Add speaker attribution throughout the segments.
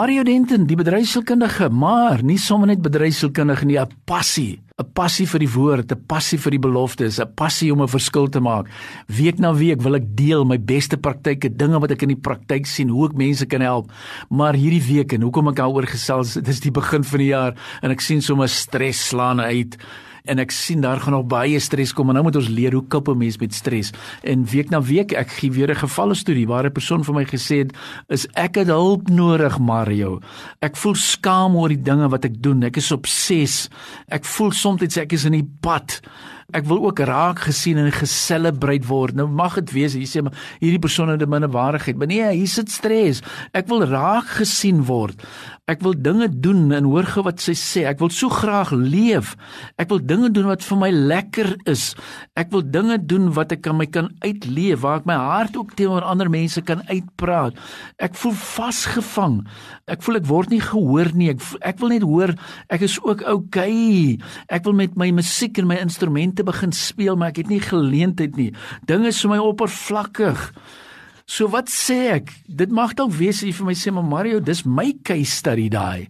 Speaker 1: Mario Denton, die bedryfskundige, maar nie sommer net bedryfskundige nie, 'n passie, 'n passie vir die woord, 'n passie vir die beloftes, 'n passie om 'n verskil te maak. Week na week wil ek deel my beste praktyke, dinge wat ek in die praktyk sien, hoe ek mense kan help. Maar hierdie week en hoekom ek daaroor gesels, dit is die begin van die jaar en ek sien sommer stres slaan uit en ek sien daar gaan nog baie stres kom en nou moet ons leer hoe koop 'n mens met stres. En week na week ek gee weer 'n gevalle storie waar 'n persoon vir my gesê het is ek het hulp nodig Mario. Ek voel skaam oor die dinge wat ek doen. Ek is 6. Ek voel soms ek is in die pad. Ek wil ook raak gesien en geselebreer word. Nou mag dit wees jy sê maar hierdie persoon het 'n minderwaardigheid, maar nee, hier sit stres. Ek wil raak gesien word. Ek wil dinge doen en hoor ge wat sy sê. Ek wil so graag leef. Ek wil dinge doen wat vir my lekker is. Ek wil dinge doen wat ek kan my kan uitleef, waar ek my hart ook teenoor ander mense kan uitpraat. Ek voel vasgevang. Ek voel ek word nie gehoor nie. Ek ek wil net hoor ek is ook oukei. Okay. Ek wil met my musiek en my instrumente begin speel, maar ek het nie geleentheid nie. Dinge is vir my oppervlakkig. So wat sê ek? Dit mag dalk wees jy vir my sê maar Mario, dis my case study daai.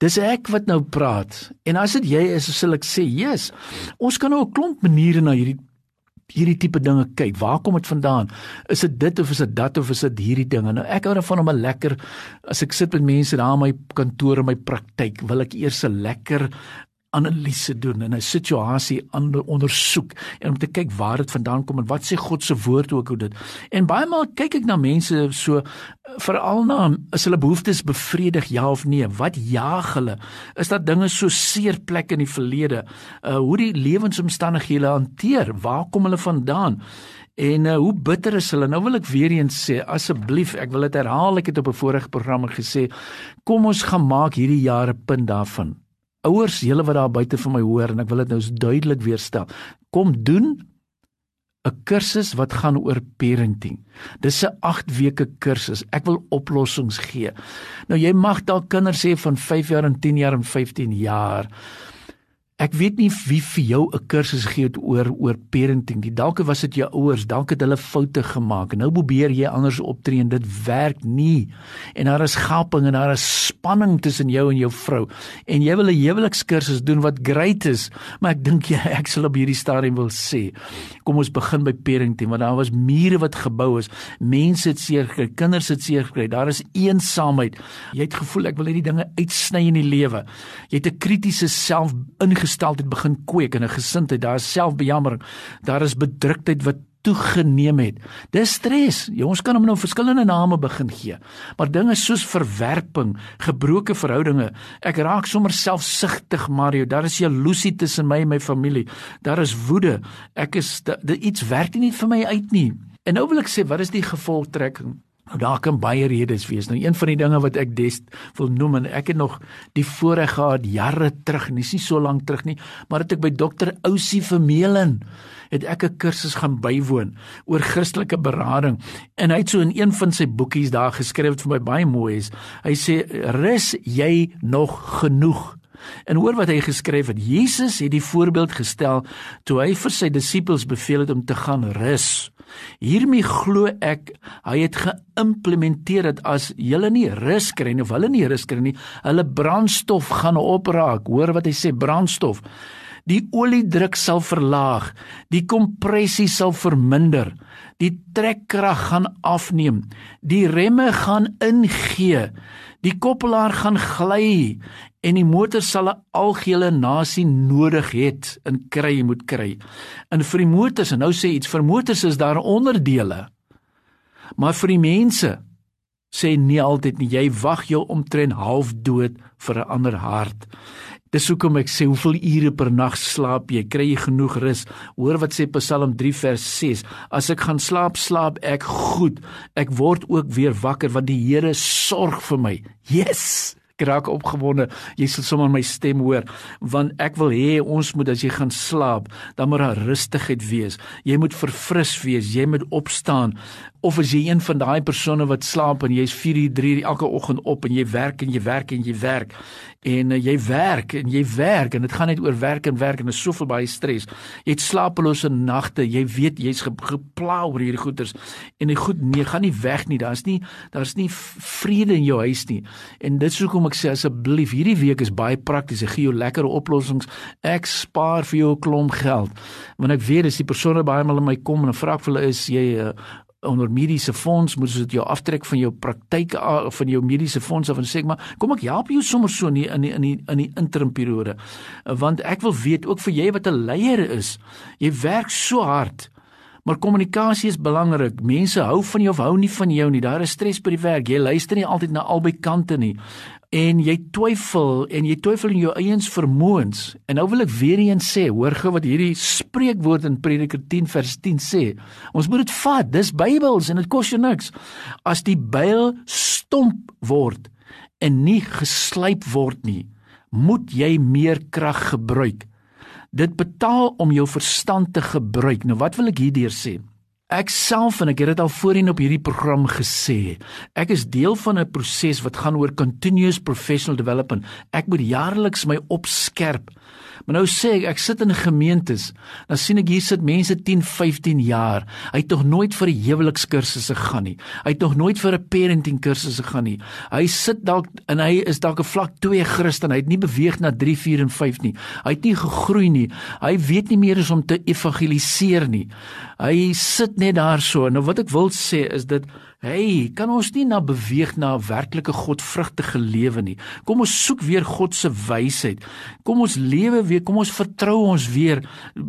Speaker 1: Dis ek wat nou praat. En as dit jy is, sal ek sê, "Jesus, ons kan nou 'n klomp maniere na hierdie hierdie tipe dinge kyk. Waar kom dit vandaan? Is dit dit of is dit dat of is dit hierdie dinge? Nou ek hou daarvan om 'n lekker as ek sit met mense daar in my kantoor en my praktyk, wil ek eers 'n lekker analise doen en 'n situasie ondersoek en om te kyk waar dit vandaan kom en wat sê God se woord ook oor dit. En baie maal kyk ek na mense so veral na is hulle behoeftes bevredig ja of nee? Wat jaag hulle? Is daar dinge so seer plek in die verlede? Uh hoe die lewensomstandighede hanteer? Waar kom hulle vandaan? En uh, hoe bitter is hulle? Nou wil ek weer eens sê, asseblief, ek wil dit herhaal, ek het op 'n vorige program gesê, kom ons gaan maak hierdie jare punt daarvan ouers julle wat daar buite vir my hoor en ek wil dit nou duidelik weer stel. Kom doen 'n kursus wat gaan oor parenting. Dis 'n 8 weke kursus. Ek wil oplossings gee. Nou jy mag dalk kinders hê van 5 jaar en 10 jaar en 15 jaar. Ek weet nie wie vir jou 'n kursus gee oor oor parenting. Die dalk was dit jou ouers, dalk het hulle foute gemaak. Nou probeer jy anders optree en dit werk nie. En daar is gaping en daar is spanning tussen jou en jou vrou. En jy wil 'n huwelikskursus doen wat great is, maar ek dink jy ek sal op hierdie stadium wil sê, kom ons begin by parenting want daar was mure wat gebou is. Mense het seer gekry, kinders het seer gekry. Daar is eensaamheid. Jy het gevoel ek wil hierdie dinge uitsny in die lewe. Jy het 'n kritiese self ingesteldheid begin kweek in 'n gesindheid. Daar is selfbejammering. Daar is bedruktheid wat toegeneem het. Dis stres. Jy ons kan hom nou verskillende name begin gee. Maar dinge soos verwerping, gebroke verhoudinge, ek raak sommer selfsugtig, Mario. Daar is jaloesie tussen my en my familie. Daar is woede. Ek is dit iets werk nie vir my uit nie. En nou wil ek sê, wat is die gevolgtrekking? Nou daar kan baie redes wees. Nou een van die dinge wat ek des wil noem en ek het nog die voorreg gehad jare terug, nie so lank terug nie, maar het ek by dokter Ousie Vermeulen het ek 'n kursus gaan bywoon oor Christelike berading en hy het so in een van sy boekies daar geskryf wat vir my baie mooi is. Hy sê rus jy nog genoeg? En hoor wat hy geskryf het. Jesus het die voorbeeld gestel toe hy vir sy disippels beveel het om te gaan rus. Hiermee glo ek hy het geïmplementeer dat as hulle nie rus kry nie of hulle nie rus kry nie, hulle brandstof gaan opraak. Hoor wat hy sê, brandstof. Die oliedruk sal verlaag, die kompressie sal verminder, die trekkrag gaan afneem, die remme gaan ingee, die koppelaar gaan gly en die motor sal 'n algehele nasie nodig het in kry moet kry. En vir die motors en nou sê iets vir motors is daar onderdele. Maar vir die mense sê nie altyd nie jy wag jou omtrent half dood vir 'n ander hart. Dis hoekom ek sê hoeveel ure per nag slaap jy? Kry jy genoeg rus? Hoor wat sê Psalm 3 vers 6. As ek gaan slaap, slaap ek goed. Ek word ook weer wakker want die Here sorg vir my. Yes! Ek raak opgewonde. Jy sal sommer my stem hoor want ek wil hê ons moet as jy gaan slaap, dan moet daar rustigheid wees. Jy moet verfris wees, jy moet opstaan. Of as jy een van daai persone wat slaap en jy's 4 uur 3 uur elke oggend op en jy werk en jy werk en jy werk en uh, jy werk en jy werk en dit gaan net oor werk en werk en is soveel baie stres. Jy het slapelose nagte. Jy weet jy's ge gepla oor hierdie goeters en die goed nee, gaan nie weg nie. Daar's nie daar's nie vrede in jou huis nie. En dit sou kom ek sê asseblief, hierdie week is baie prakties. Ek gee jou lekker oplossings. Ek spaar vir jou 'n klomp geld. Want ek weet as die persone baie maal in my kom en vra ek vir hulle is jy uh, onder mediese fonds moet dit jou aftrek van jou praktyk van jou mediese fonds of en sê maar kom ek help jou sommer so in die, in die, in die, in die interim periode. Want ek wil weet ook vir jy wat 'n leier is jy werk so hard maar kommunikasie is belangrik mense hou van jou of hou nie van jou nie. Daar is stres by die werk. Jy luister nie altyd na albei kante nie. En jy twyfel en jy twyfel in jou eieens vermoëns. En nou wil ek weer eens sê hoor gou wat hierdie spreekwoord in Prediker 10 vers 10 sê. Ons moet dit vat. Dis Bybels en dit kos jou niks. As die byl stomp word en nie geslyp word nie moet jy meer krag gebruik dit betaal om jou verstand te gebruik. Nou wat wil ek hierdeur sê Ek self en ek het dit al voorheen op hierdie program gesê. Ek is deel van 'n proses wat gaan oor continuous professional development. Ek moet jaarliks my opskerp. Maar nou sê ek, ek sit in gemeentes, dan sien ek hier sit mense 10, 15 jaar. Hy het nog nooit vir 'n huwelikskursusse gegaan nie. Hy het nog nooit vir 'n parenting kursusse gegaan nie. Hy sit dalk en hy is dalk 'n vlak 2 Christen. Hy het nie beweeg na 3, 4 en 5 nie. Hy het nie gegroei nie. Hy weet nie meer hoe om te evangeliseer nie. Hy sit net daar so. Nou wat ek wil sê is dit Hey, kan ons nie na beweeg na 'n werklike godvrugtige lewe nie. Kom ons soek weer God se wysheid. Kom ons lewe weer, kom ons vertrou ons weer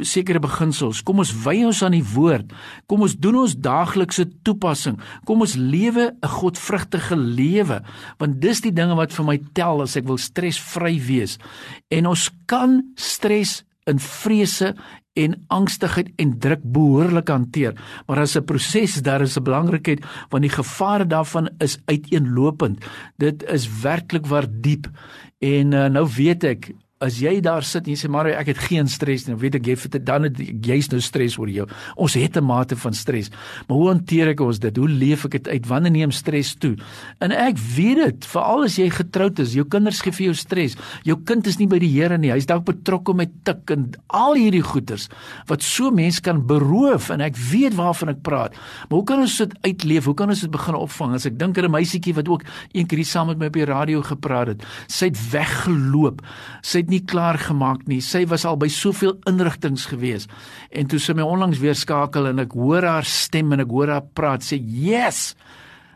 Speaker 1: sekere beginsels. Kom ons wy ons aan die woord. Kom ons doen ons daaglikse toepassing. Kom ons lewe 'n godvrugtige lewe, want dis die dinge wat vir my tel as ek wil stresvry wees. En ons kan stres in vrese en angstigheid en druk behoorlik hanteer. Maar as 'n proses daar is 'n belangrikheid want die gevare daarvan is uiteenlopend. Dit is werklik waar diep. En uh, nou weet ek as jy daar sit en jy sê maar ek het geen stres nie, weet ek jy het dan het jy's nou stres oor jou. Ons het 'n mate van stres. Maar hoe hanteer ek ons dit? Hoe leef ek dit uit? Wanneer neem stres toe? En ek weet dit, veral as jy getroud is, jou kinders gee vir jou stres. Jou kind is nie by die Here nie. Hy's dalk betrokke met tik en al hierdie goeters wat so mense kan beroof en ek weet waarvan ek praat. Maar hoe kan ons dit uitleef? Hoe kan ons dit begin opvang? As ek dink aan 'n meisietjie wat ook een keer hier saam met my op die radio gepraat het. Sy het weggeloop. Sy het nie klaar gemaak nie. Sy was al by soveel inrigtinge gewees. En toe sy my onlangs weer skakel en ek hoor haar stem en ek hoor haar praat, sê, "Yes!"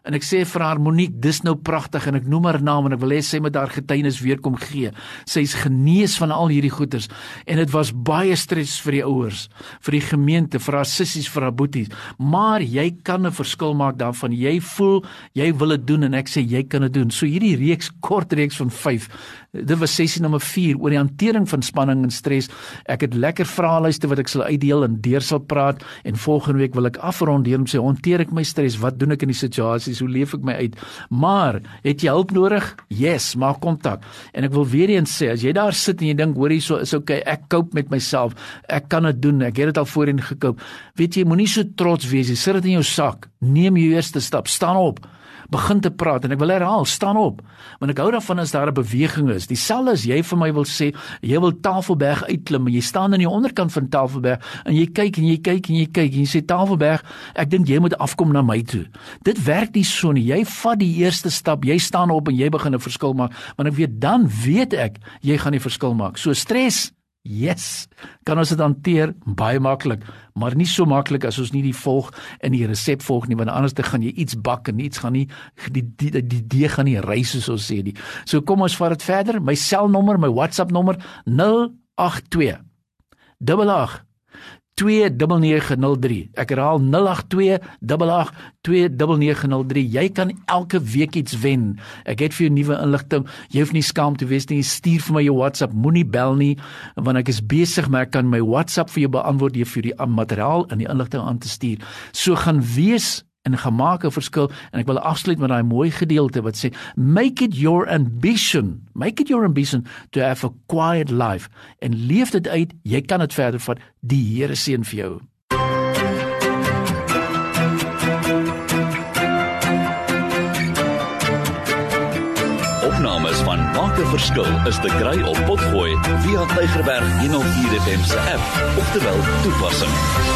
Speaker 1: En ek sê vir haar Monique, dis nou pragtig en ek noem haar naam en ek wil hê sy moet haar getuienis weer kom gee. Sy's genees van al hierdie goeters en dit was baie stres vir die ouers, vir die gemeente, vir haar sissies, vir haar boeties. Maar jy kan 'n verskil maak daarvan. Jy voel jy wil dit doen en ek sê jy kan dit doen. So hierdie reeks kort reeks van 5. Dit was sessie nommer 4 oor die hantering van spanning en stres. Ek het lekker vraelyste wat ek sal uitdeel en deur sal praat en volgende week wil ek afrond deur om sê hanteer ek my stres? Wat doen ek in die situasie? Is hoe leef ek my uit? Maar het jy hulp nodig? Yes, maak kontak. En ek wil weer eens sê, as jy daar sit en jy dink hoor hierso is okay, ek cope met myself. Ek kan dit doen. Ek het dit al voorheen gekoop. Weet jy, moenie so trots wees nie. Sit dit in jou sak. Neem jou eerste stap. Staan op begin te praat en ek wil herhaal, staan op. Want ek hou daarvan as daar 'n beweging is. Dieselfde as jy vir my wil sê, jy wil Tafelberg uitklim en jy staan aan die onderkant van Tafelberg en jy kyk en jy kyk en jy kyk en jy sê Tafelberg, ek dink jy moet afkom na my toe. Dit werk nie so nie. Jy vat die eerste stap, jy staan op en jy begin 'n verskil maak, want ek weet dan weet ek jy gaan die verskil maak. So stres Yes, kan ons dit hanteer baie maklik, maar nie so maklik as ons nie die volg in die resep volg nie, want anders te gaan jy iets bak en iets gaan nie die die die, die deeg gaan nie ry soos ons sê nie. So kom ons vat dit verder. My selnommer, my WhatsApp nommer 082 88 2903. Ek herhaal 0828822903. Jy kan elke week iets wen. Ek het vir jou nuwe inligting. Jy hoef nie skaam te wees nie. Stuur vir my jou WhatsApp. Moenie bel nie want ek is besig, maar ek kan my WhatsApp vir jou beantwoord jy vir die materiaal en die inligting aan te stuur. So gaan wees en gaan maak 'n verskil en ek wil afsluit met daai mooi gedeelte wat sê make it your ambition. Make it your ambition to have a quiet life en leef dit uit. Jy kan dit verder vat. Die Here seën vir jou.
Speaker 2: Opnames van Maak 'n Verskil is te kry op Potgooi via Tigerberg 104 FM se app of te wel toepassing.